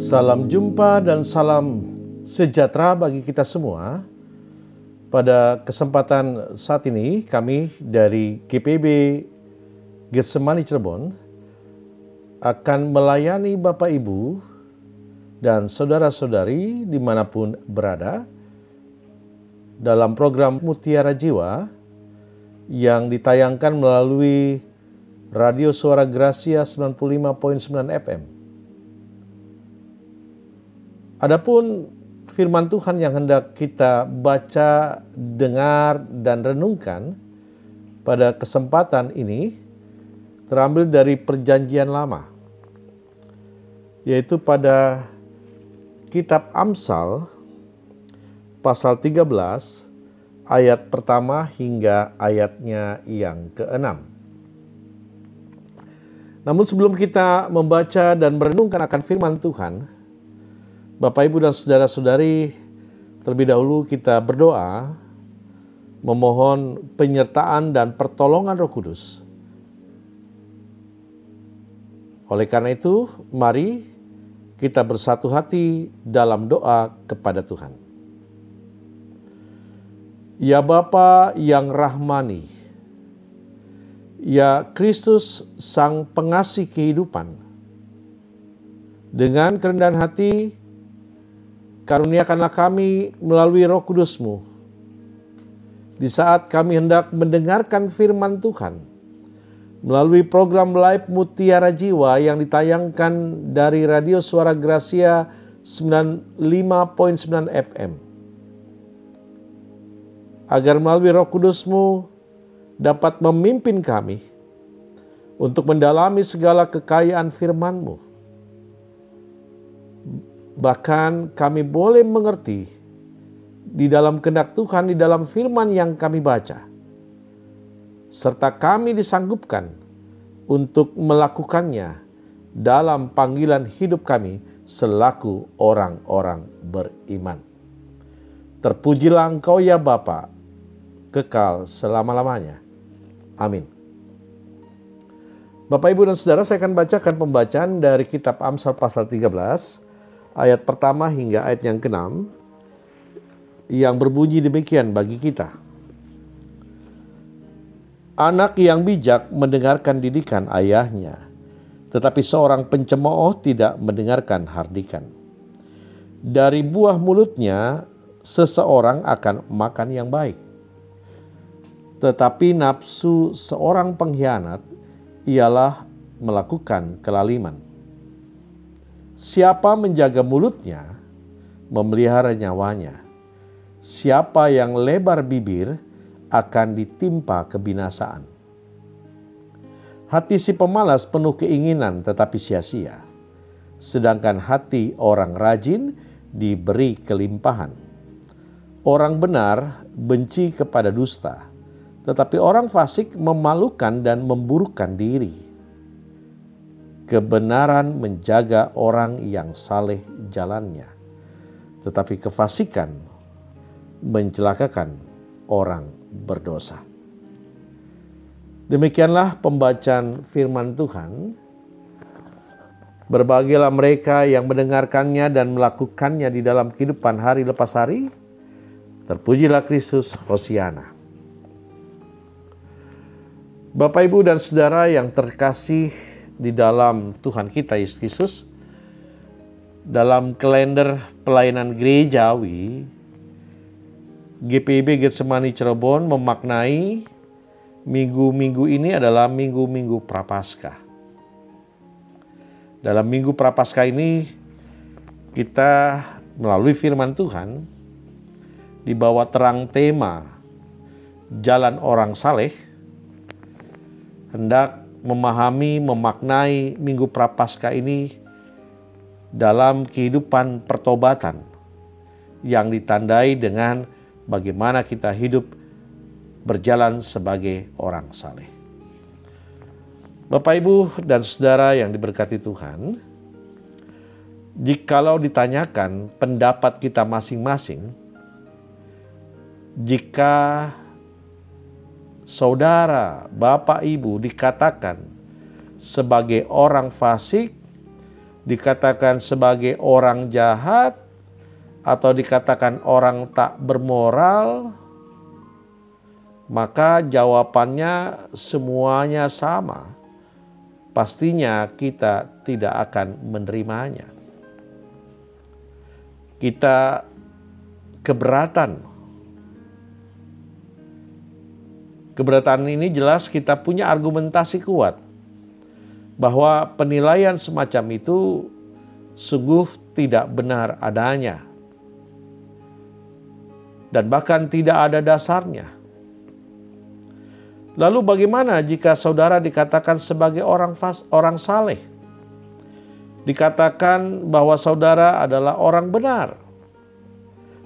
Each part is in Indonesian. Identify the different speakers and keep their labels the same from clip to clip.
Speaker 1: Salam jumpa dan salam sejahtera bagi kita semua. Pada kesempatan saat ini kami dari GPB Getsemani Cirebon akan melayani Bapak Ibu dan saudara-saudari di mana pun berada dalam program Mutiara Jiwa yang ditayangkan melalui Radio Suara Gracia 95.9 FM. Adapun firman Tuhan yang hendak kita baca, dengar, dan renungkan pada kesempatan ini terambil dari Perjanjian Lama, yaitu pada Kitab Amsal, pasal 13, ayat pertama hingga ayatnya yang keenam. Namun sebelum kita membaca dan merenungkan akan firman Tuhan, Bapak, Ibu, dan saudara-saudari, terlebih dahulu kita berdoa memohon penyertaan dan pertolongan Roh Kudus. Oleh karena itu, mari kita bersatu hati dalam doa kepada Tuhan. Ya Bapa yang rahmani, ya Kristus Sang Pengasih kehidupan, dengan kerendahan hati karuniakanlah kami melalui roh kudusmu. Di saat kami hendak mendengarkan firman Tuhan, melalui program live Mutiara Jiwa yang ditayangkan dari Radio Suara Gracia 95.9 FM. Agar melalui roh kudusmu dapat memimpin kami untuk mendalami segala kekayaan firman-Mu Bahkan kami boleh mengerti di dalam kehendak Tuhan, di dalam firman yang kami baca. Serta kami disanggupkan untuk melakukannya dalam panggilan hidup kami selaku orang-orang beriman. Terpujilah engkau ya Bapa, kekal selama-lamanya. Amin. Bapak, Ibu, dan Saudara, saya akan bacakan pembacaan dari kitab Amsal pasal 13 ayat pertama hingga ayat yang keenam yang berbunyi demikian bagi kita. Anak yang bijak mendengarkan didikan ayahnya, tetapi seorang pencemooh tidak mendengarkan hardikan. Dari buah mulutnya seseorang akan makan yang baik. Tetapi nafsu seorang pengkhianat ialah melakukan kelaliman. Siapa menjaga mulutnya, memelihara nyawanya. Siapa yang lebar bibir akan ditimpa kebinasaan. Hati si pemalas penuh keinginan tetapi sia-sia. Sedangkan hati orang rajin diberi kelimpahan. Orang benar benci kepada dusta, tetapi orang fasik memalukan dan memburukkan diri kebenaran menjaga orang yang saleh jalannya, tetapi kefasikan mencelakakan orang berdosa. Demikianlah pembacaan firman Tuhan. Berbahagialah mereka yang mendengarkannya dan melakukannya di dalam kehidupan hari lepas hari. Terpujilah Kristus, Hosiana. Bapak, Ibu, dan Saudara yang terkasih di dalam Tuhan kita Yesus Kristus dalam kalender pelayanan gerejawi GPIB Getsemani Cirebon memaknai minggu-minggu ini adalah minggu-minggu prapaskah. Dalam minggu prapaskah ini kita melalui firman Tuhan di bawah terang tema jalan orang saleh hendak memahami, memaknai Minggu Prapaskah ini dalam kehidupan pertobatan yang ditandai dengan bagaimana kita hidup berjalan sebagai orang saleh. Bapak, Ibu, dan saudara yang diberkati Tuhan, jikalau ditanyakan pendapat kita masing-masing, jika saudara, bapak, ibu dikatakan sebagai orang fasik dikatakan sebagai orang jahat atau dikatakan orang tak bermoral, maka jawabannya semuanya sama. Pastinya kita tidak akan menerimanya. Kita keberatan. Keberatan ini jelas kita punya argumentasi kuat bahwa penilaian semacam itu sungguh tidak benar adanya dan bahkan tidak ada dasarnya. Lalu bagaimana jika saudara dikatakan sebagai orang fas, orang saleh? Dikatakan bahwa saudara adalah orang benar.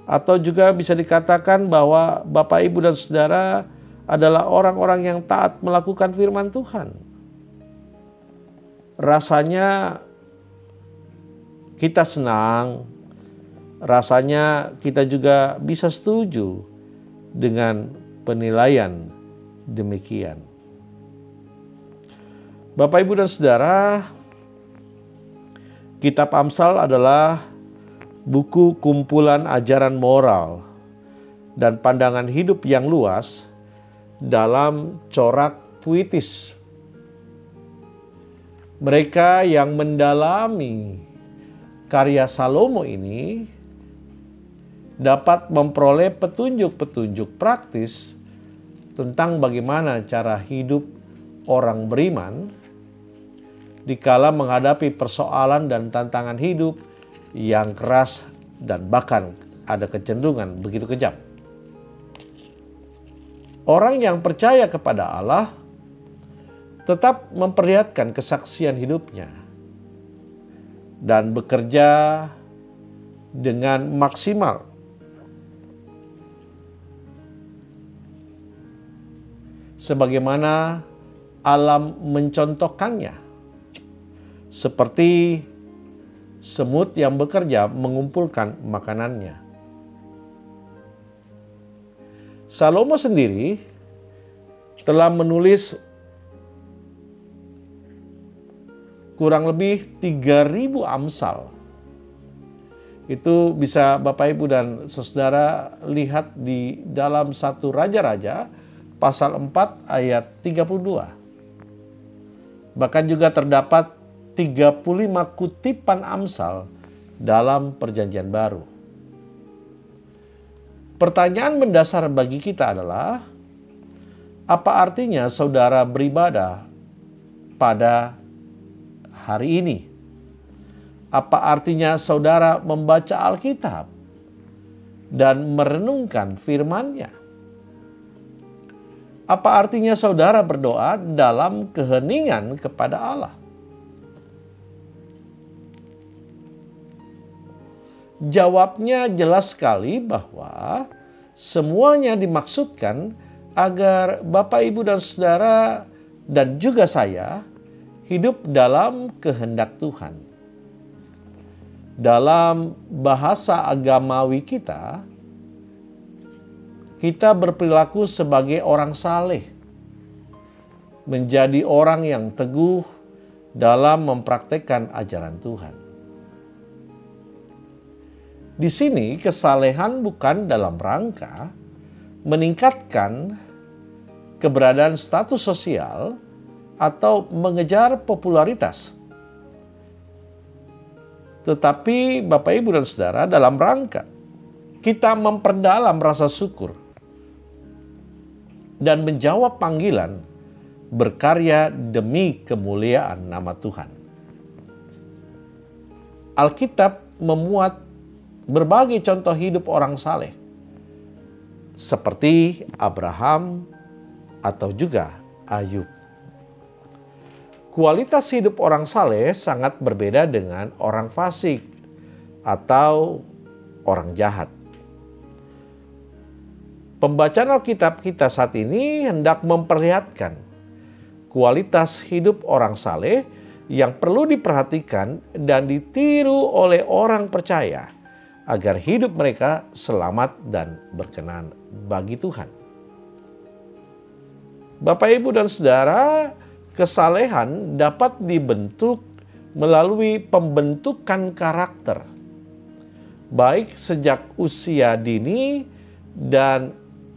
Speaker 1: Atau juga bisa dikatakan bahwa Bapak Ibu dan Saudara adalah orang-orang yang taat melakukan firman Tuhan rasanya kita senang, rasanya kita juga bisa setuju dengan penilaian demikian. Bapak, ibu, dan saudara, Kitab Amsal adalah buku kumpulan ajaran moral dan pandangan hidup yang luas dalam corak puitis mereka yang mendalami karya Salomo ini dapat memperoleh petunjuk-petunjuk praktis tentang bagaimana cara hidup orang beriman dikala menghadapi persoalan dan tantangan hidup yang keras dan bahkan ada kecenderungan begitu kejam. Orang yang percaya kepada Allah tetap memperlihatkan kesaksian hidupnya dan bekerja dengan maksimal. Sebagaimana alam mencontohkannya, seperti semut yang bekerja mengumpulkan makanannya. Salomo sendiri telah menulis kurang lebih 3000 amsal. Itu bisa Bapak Ibu dan Saudara lihat di dalam satu Raja-Raja pasal 4 ayat 32. Bahkan juga terdapat 35 kutipan amsal dalam perjanjian baru. Pertanyaan mendasar bagi kita adalah, apa artinya saudara beribadah pada hari ini. Apa artinya saudara membaca Alkitab dan merenungkan firman-Nya? Apa artinya saudara berdoa dalam keheningan kepada Allah? Jawabnya jelas sekali bahwa semuanya dimaksudkan agar Bapak, Ibu, dan saudara, dan juga saya hidup dalam kehendak Tuhan. Dalam bahasa agamawi kita, kita berperilaku sebagai orang saleh, menjadi orang yang teguh dalam mempraktekkan ajaran Tuhan. Di sini, kesalehan bukan dalam rangka meningkatkan keberadaan status sosial atau mengejar popularitas. Tetapi Bapak Ibu dan Saudara dalam rangka kita memperdalam rasa syukur dan menjawab panggilan berkarya demi kemuliaan nama Tuhan. Alkitab memuat berbagai contoh hidup orang saleh seperti Abraham atau juga Ayub. Kualitas hidup orang saleh sangat berbeda dengan orang fasik atau orang jahat. Pembacaan Alkitab kita saat ini hendak memperlihatkan kualitas hidup orang saleh yang perlu diperhatikan dan ditiru oleh orang percaya agar hidup mereka selamat dan berkenan bagi Tuhan. Bapak, Ibu, dan saudara, kesalehan dapat dibentuk melalui pembentukan karakter, baik sejak usia dini dan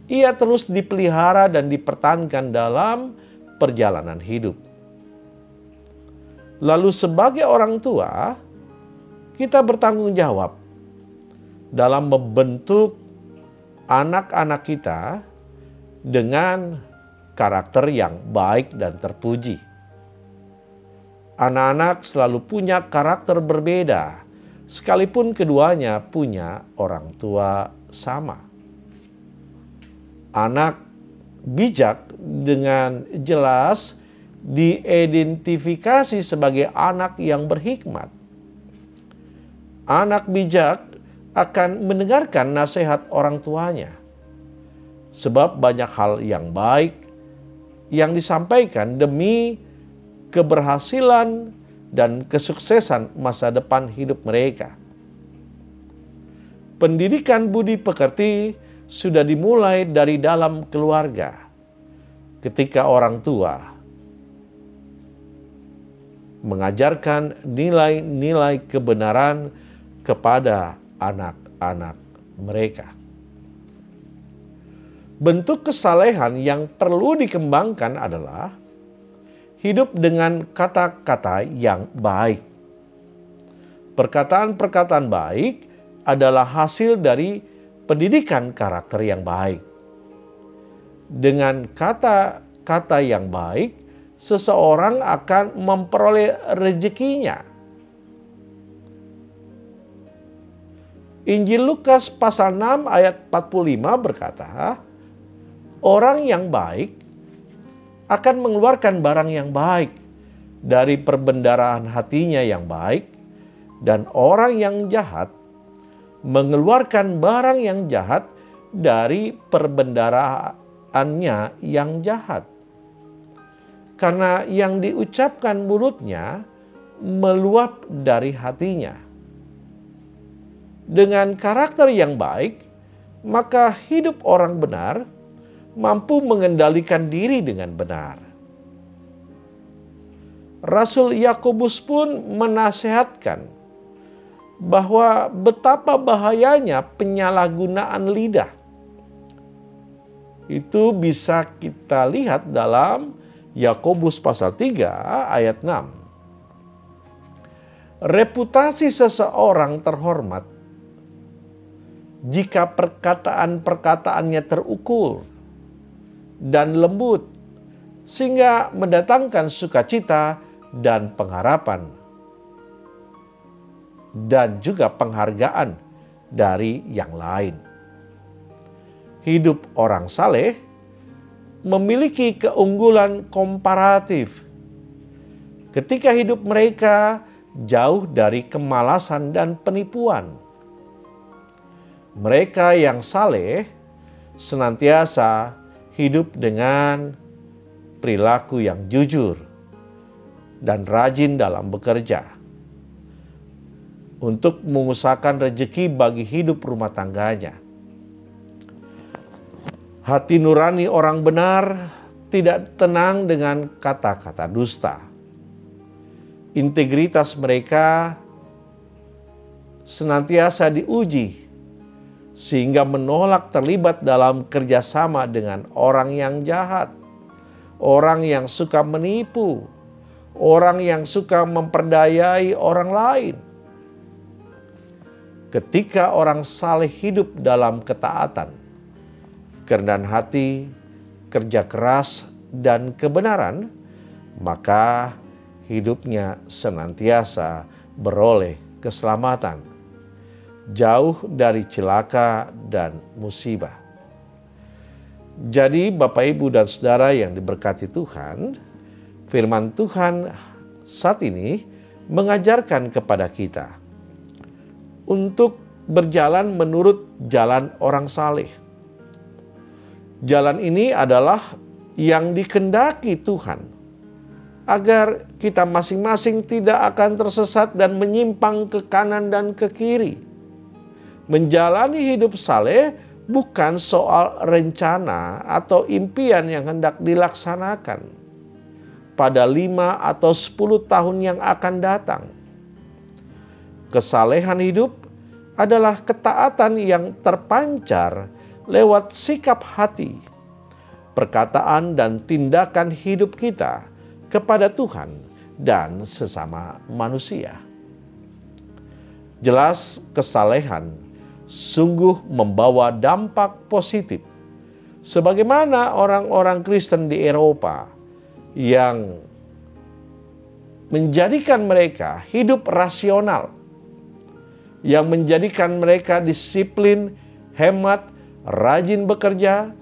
Speaker 1: ia terus dipelihara dan dipertahankan dalam perjalanan hidup. Lalu, sebagai orang tua, kita bertanggung jawab dalam membentuk anak-anak kita dengan karakter yang baik dan terpuji. Anak-anak selalu punya karakter berbeda, sekalipun keduanya punya orang tua sama. Anak bijak dengan jelas diidentifikasi sebagai anak yang berhikmat. Anak bijak akan mendengarkan nasihat orang tuanya, sebab banyak hal yang baik yang disampaikan demi keberhasilan dan kesuksesan masa depan hidup mereka. Pendidikan budi pekerti sudah dimulai dari dalam keluarga, ketika orang tua mengajarkan nilai-nilai kebenaran kepada anak-anak mereka. Bentuk kesalehan yang perlu dikembangkan adalah hidup dengan kata-kata yang baik. Perkataan-perkataan baik adalah hasil dari pendidikan karakter yang baik. Dengan kata-kata yang baik, seseorang akan memperoleh rezekinya. Injil Lukas pasal 6 ayat 45 berkata, Orang yang baik akan mengeluarkan barang yang baik dari perbendaraan hatinya yang baik, dan orang yang jahat mengeluarkan barang yang jahat dari perbendaraannya yang jahat. Karena yang diucapkan mulutnya meluap dari hatinya. Dengan karakter yang baik, maka hidup orang benar mampu mengendalikan diri dengan benar. Rasul Yakobus pun menasehatkan bahwa betapa bahayanya penyalahgunaan lidah. Itu bisa kita lihat dalam Yakobus pasal 3 ayat 6. Reputasi seseorang terhormat jika perkataan-perkataannya terukur dan lembut, sehingga mendatangkan sukacita dan pengharapan, dan juga penghargaan dari yang lain. Hidup orang saleh memiliki keunggulan komparatif ketika hidup mereka jauh dari kemalasan dan penipuan. Mereka yang saleh senantiasa hidup dengan perilaku yang jujur dan rajin dalam bekerja untuk mengusahakan rezeki bagi hidup rumah tangganya. Hati nurani orang benar tidak tenang dengan kata-kata dusta. Integritas mereka senantiasa diuji sehingga menolak terlibat dalam kerjasama dengan orang yang jahat, orang yang suka menipu, orang yang suka memperdayai orang lain. Ketika orang saleh hidup dalam ketaatan, kerendahan hati, kerja keras, dan kebenaran, maka hidupnya senantiasa beroleh keselamatan jauh dari celaka dan musibah. Jadi, Bapak, Ibu, dan saudara yang diberkati Tuhan, Firman Tuhan saat ini mengajarkan kepada kita untuk berjalan menurut jalan orang saleh. Jalan ini adalah yang dikendaki Tuhan agar kita masing-masing tidak akan tersesat dan menyimpang ke kanan dan ke kiri Menjalani hidup saleh bukan soal rencana atau impian yang hendak dilaksanakan, pada lima atau sepuluh tahun yang akan datang. Kesalehan hidup adalah ketaatan yang terpancar lewat sikap hati, perkataan, dan tindakan hidup kita kepada Tuhan dan sesama manusia. Jelas, kesalehan sungguh membawa dampak positif, sebagaimana orang-orang Kristen di Eropa yang menjadikan mereka hidup rasional, yang menjadikan mereka disiplin, hemat, rajin bekerja,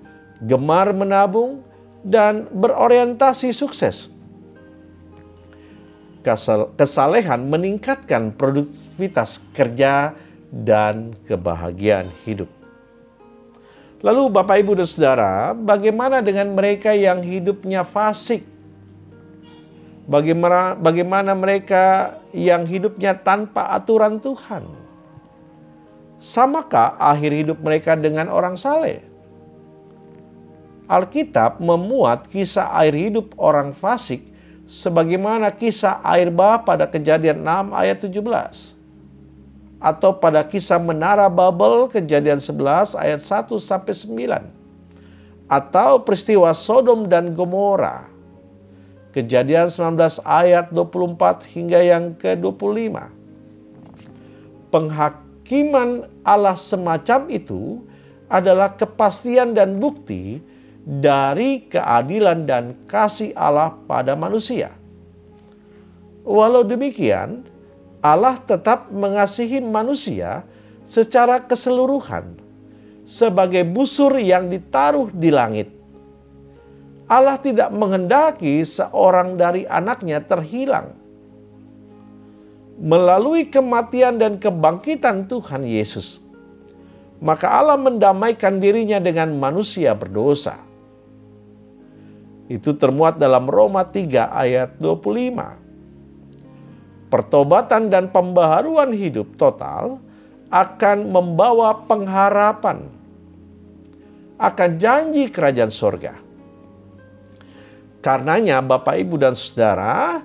Speaker 1: gemar menabung, dan berorientasi sukses. Kesalehan meningkatkan produktivitas kerja dan kebahagiaan hidup. Lalu Bapak Ibu dan Saudara, bagaimana dengan mereka yang hidupnya fasik? Bagaimana, bagaimana mereka yang hidupnya tanpa aturan Tuhan? Samakah akhir hidup mereka dengan orang saleh? Alkitab memuat kisah air hidup orang fasik sebagaimana kisah air bah pada kejadian 6 ayat 17. Atau pada kisah menara Babel kejadian 11 ayat 1 sampai 9. Atau peristiwa Sodom dan Gomora kejadian 19 ayat 24 hingga yang ke-25. Penghak kehakiman Allah semacam itu adalah kepastian dan bukti dari keadilan dan kasih Allah pada manusia. Walau demikian, Allah tetap mengasihi manusia secara keseluruhan sebagai busur yang ditaruh di langit. Allah tidak menghendaki seorang dari anaknya terhilang melalui kematian dan kebangkitan Tuhan Yesus, maka Allah mendamaikan dirinya dengan manusia berdosa. Itu termuat dalam Roma 3 ayat 25. Pertobatan dan pembaharuan hidup total akan membawa pengharapan akan janji kerajaan sorga. Karenanya Bapak Ibu dan Saudara,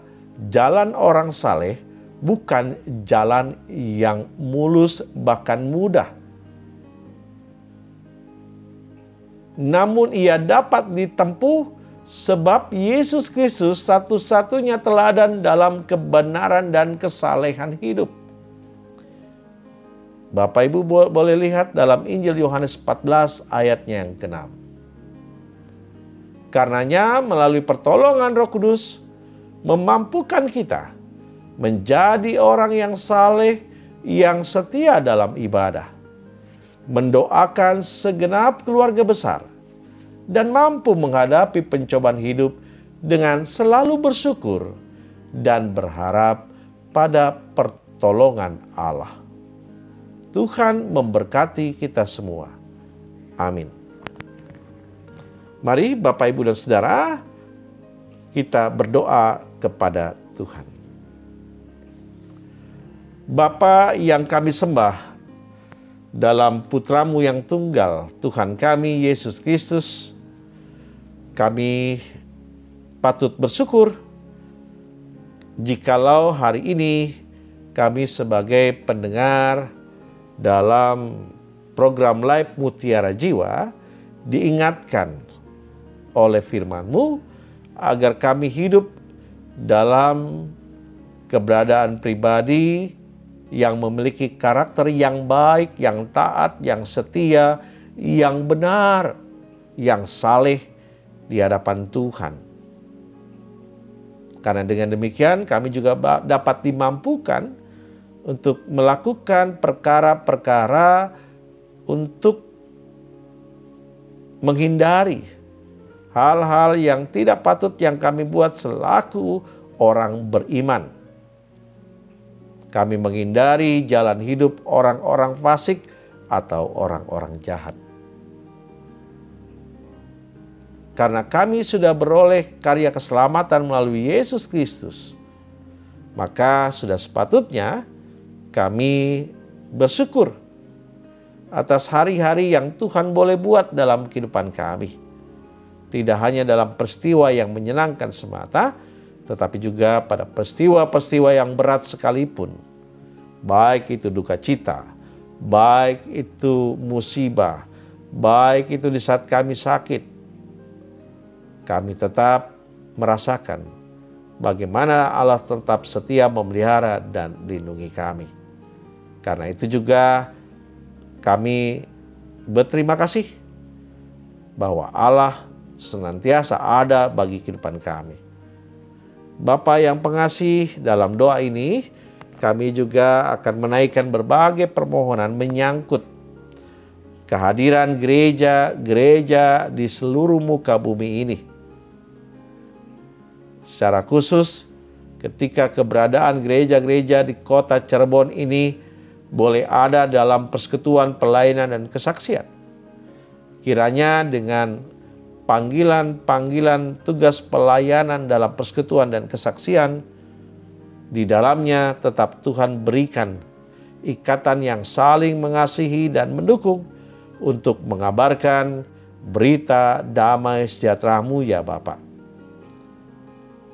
Speaker 1: jalan orang saleh bukan jalan yang mulus bahkan mudah. Namun ia dapat ditempuh sebab Yesus Kristus satu-satunya teladan dalam kebenaran dan kesalehan hidup. Bapak Ibu boleh lihat dalam Injil Yohanes 14 ayatnya yang ke-6. Karenanya melalui pertolongan Roh Kudus memampukan kita menjadi orang yang saleh, yang setia dalam ibadah, mendoakan segenap keluarga besar, dan mampu menghadapi pencobaan hidup dengan selalu bersyukur dan berharap pada pertolongan Allah. Tuhan memberkati kita semua. Amin. Mari Bapak Ibu dan Saudara, kita berdoa kepada Tuhan. Bapa yang kami sembah dalam putramu yang tunggal, Tuhan kami Yesus Kristus, kami patut bersyukur jikalau hari ini kami sebagai pendengar dalam program live Mutiara Jiwa diingatkan oleh firman-Mu agar kami hidup dalam keberadaan pribadi yang memiliki karakter yang baik, yang taat, yang setia, yang benar, yang saleh di hadapan Tuhan. Karena dengan demikian kami juga dapat dimampukan untuk melakukan perkara-perkara untuk menghindari hal-hal yang tidak patut yang kami buat selaku orang beriman kami menghindari jalan hidup orang-orang fasik atau orang-orang jahat. Karena kami sudah beroleh karya keselamatan melalui Yesus Kristus, maka sudah sepatutnya kami bersyukur atas hari-hari yang Tuhan boleh buat dalam kehidupan kami. Tidak hanya dalam peristiwa yang menyenangkan semata, tetapi juga pada peristiwa-peristiwa yang berat sekalipun, baik itu duka cita, baik itu musibah, baik itu di saat kami sakit, kami tetap merasakan bagaimana Allah tetap setia memelihara dan lindungi kami. Karena itu juga kami berterima kasih bahwa Allah senantiasa ada bagi kehidupan kami. Bapa yang pengasih dalam doa ini, kami juga akan menaikkan berbagai permohonan menyangkut kehadiran gereja-gereja di seluruh muka bumi ini. Secara khusus, ketika keberadaan gereja-gereja di kota Cirebon ini boleh ada dalam persekutuan pelayanan dan kesaksian. Kiranya dengan panggilan-panggilan tugas pelayanan dalam persekutuan dan kesaksian, di dalamnya tetap Tuhan berikan ikatan yang saling mengasihi dan mendukung untuk mengabarkan berita damai sejahtera-Mu ya Bapak.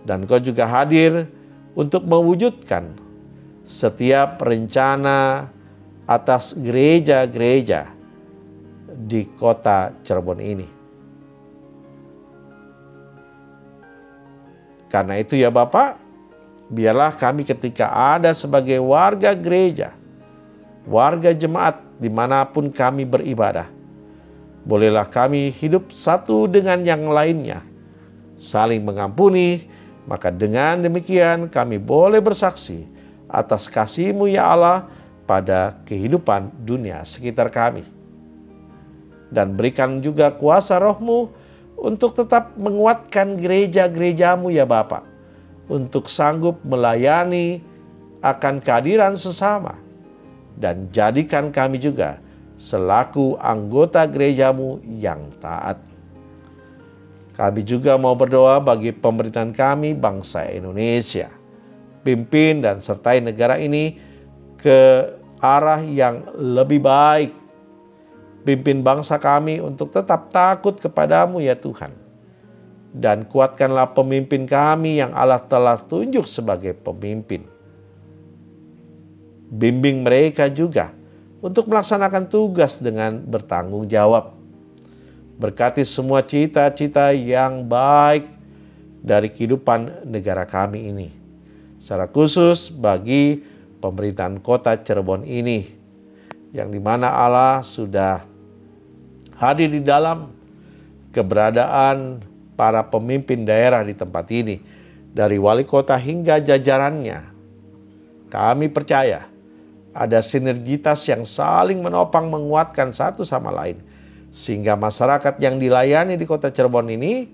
Speaker 1: Dan Kau juga hadir untuk mewujudkan setiap rencana atas gereja-gereja di kota Cirebon ini. Karena itu ya Bapak, biarlah kami ketika ada sebagai warga gereja, warga jemaat di mana pun kami beribadah, bolehlah kami hidup satu dengan yang lainnya, saling mengampuni, maka dengan demikian kami boleh bersaksi atas kasih-Mu ya Allah pada kehidupan dunia sekitar kami. Dan berikan juga kuasa rohmu untuk tetap menguatkan gereja-gerejamu ya Bapak, untuk sanggup melayani akan kehadiran sesama, dan jadikan kami juga selaku anggota gerejamu yang taat. Kami juga mau berdoa bagi pemerintahan kami bangsa Indonesia. Pimpin dan sertai negara ini ke arah yang lebih baik Pimpin bangsa kami untuk tetap takut kepadamu ya Tuhan. Dan kuatkanlah pemimpin kami yang Allah telah tunjuk sebagai pemimpin. Bimbing mereka juga untuk melaksanakan tugas dengan bertanggung jawab. Berkati semua cita-cita yang baik dari kehidupan negara kami ini. Secara khusus bagi pemerintahan kota Cirebon ini, yang di mana Allah sudah hadir di dalam keberadaan para pemimpin daerah di tempat ini, dari wali kota hingga jajarannya. Kami percaya ada sinergitas yang saling menopang menguatkan satu sama lain, sehingga masyarakat yang dilayani di kota Cirebon ini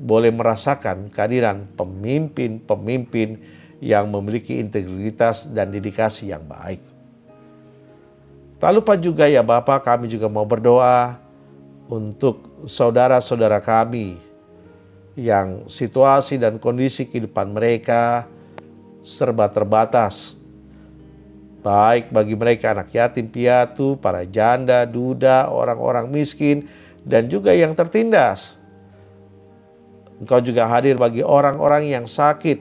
Speaker 1: boleh merasakan kehadiran pemimpin-pemimpin yang memiliki integritas dan dedikasi yang baik. Tak lupa juga ya Bapak kami juga mau berdoa untuk saudara-saudara kami yang situasi dan kondisi kehidupan mereka serba terbatas. Baik bagi mereka anak yatim piatu, para janda, duda, orang-orang miskin, dan juga yang tertindas. Engkau juga hadir bagi orang-orang yang sakit,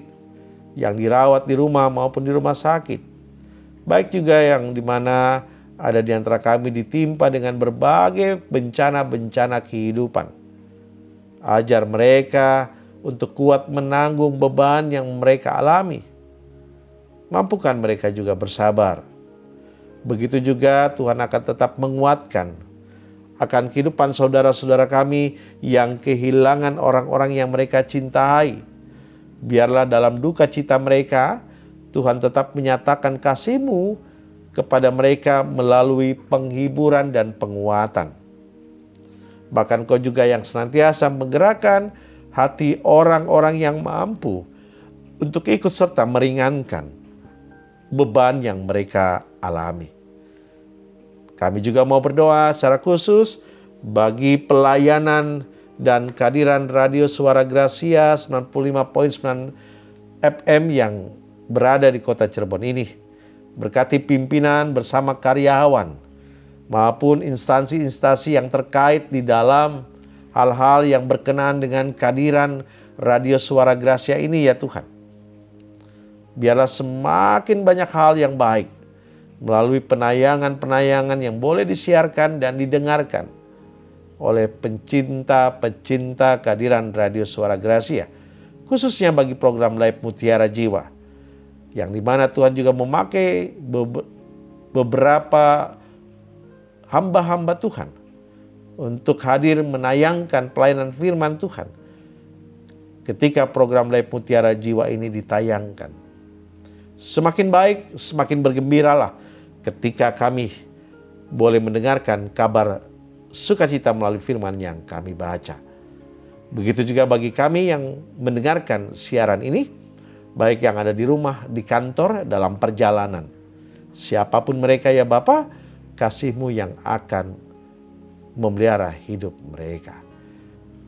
Speaker 1: yang dirawat di rumah maupun di rumah sakit. Baik juga yang di mana ada di antara kami ditimpa dengan berbagai bencana-bencana kehidupan. Ajar mereka untuk kuat menanggung beban yang mereka alami. Mampukan mereka juga bersabar. Begitu juga Tuhan akan tetap menguatkan akan kehidupan saudara-saudara kami yang kehilangan orang-orang yang mereka cintai. Biarlah dalam duka cita mereka, Tuhan tetap menyatakan kasih-Mu kepada mereka melalui penghiburan dan penguatan. Bahkan kau juga yang senantiasa menggerakkan hati orang-orang yang mampu untuk ikut serta meringankan beban yang mereka alami. Kami juga mau berdoa secara khusus bagi pelayanan dan kehadiran Radio Suara Gracia 95.9 FM yang berada di kota Cirebon ini berkati pimpinan bersama karyawan maupun instansi-instansi yang terkait di dalam hal-hal yang berkenaan dengan kehadiran radio suara Gracia ini ya Tuhan. Biarlah semakin banyak hal yang baik melalui penayangan-penayangan yang boleh disiarkan dan didengarkan oleh pencinta-pencinta kehadiran radio suara Gracia. Khususnya bagi program Live Mutiara Jiwa. Yang di mana Tuhan juga memakai beberapa hamba-hamba Tuhan untuk hadir menayangkan pelayanan firman Tuhan ketika program Live Mutiara Jiwa ini ditayangkan. Semakin baik, semakin bergembiralah ketika kami boleh mendengarkan kabar sukacita melalui firman yang kami baca. Begitu juga bagi kami yang mendengarkan siaran ini, baik yang ada di rumah, di kantor, dalam perjalanan. Siapa pun mereka ya Bapak, kasihmu yang akan memelihara hidup mereka.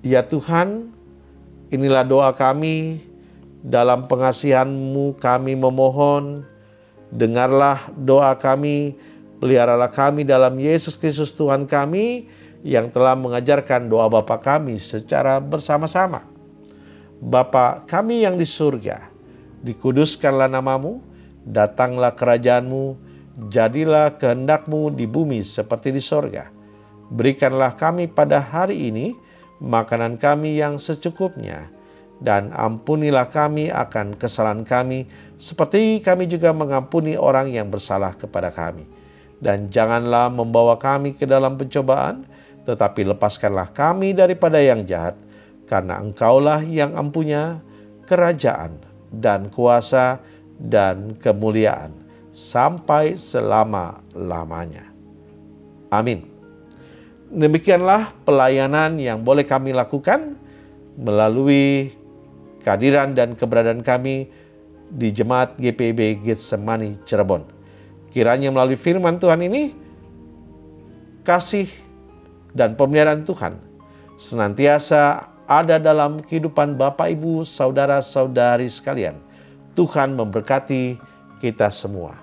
Speaker 1: Ya Tuhan, inilah doa kami, dalam pengasihan-Mu kami memohon, dengarlah doa kami, peliharalah kami dalam Yesus Kristus Tuhan kami, yang telah mengajarkan doa Bapa kami secara bersama-sama. Bapa kami yang di surga, dikuduskanlah namamu, datanglah kerajaanmu, jadilah kehendakmu di bumi seperti di sorga. Berikanlah kami pada hari ini makanan kami yang secukupnya, dan ampunilah kami akan kesalahan kami, seperti kami juga mengampuni orang yang bersalah kepada kami. Dan janganlah membawa kami ke dalam pencobaan, tetapi lepaskanlah kami daripada yang jahat, karena Engkaulah yang ampunya kerajaan dan kuasa dan kemuliaan sampai selama-lamanya. Amin. Demikianlah pelayanan yang boleh kami lakukan melalui kehadiran dan keberadaan kami di Jemaat GPB Getsemani Cirebon. Kiranya melalui firman Tuhan ini, kasih dan pemeliharaan Tuhan senantiasa ada dalam kehidupan Bapak, Ibu, Saudara-saudari sekalian. Tuhan memberkati kita semua.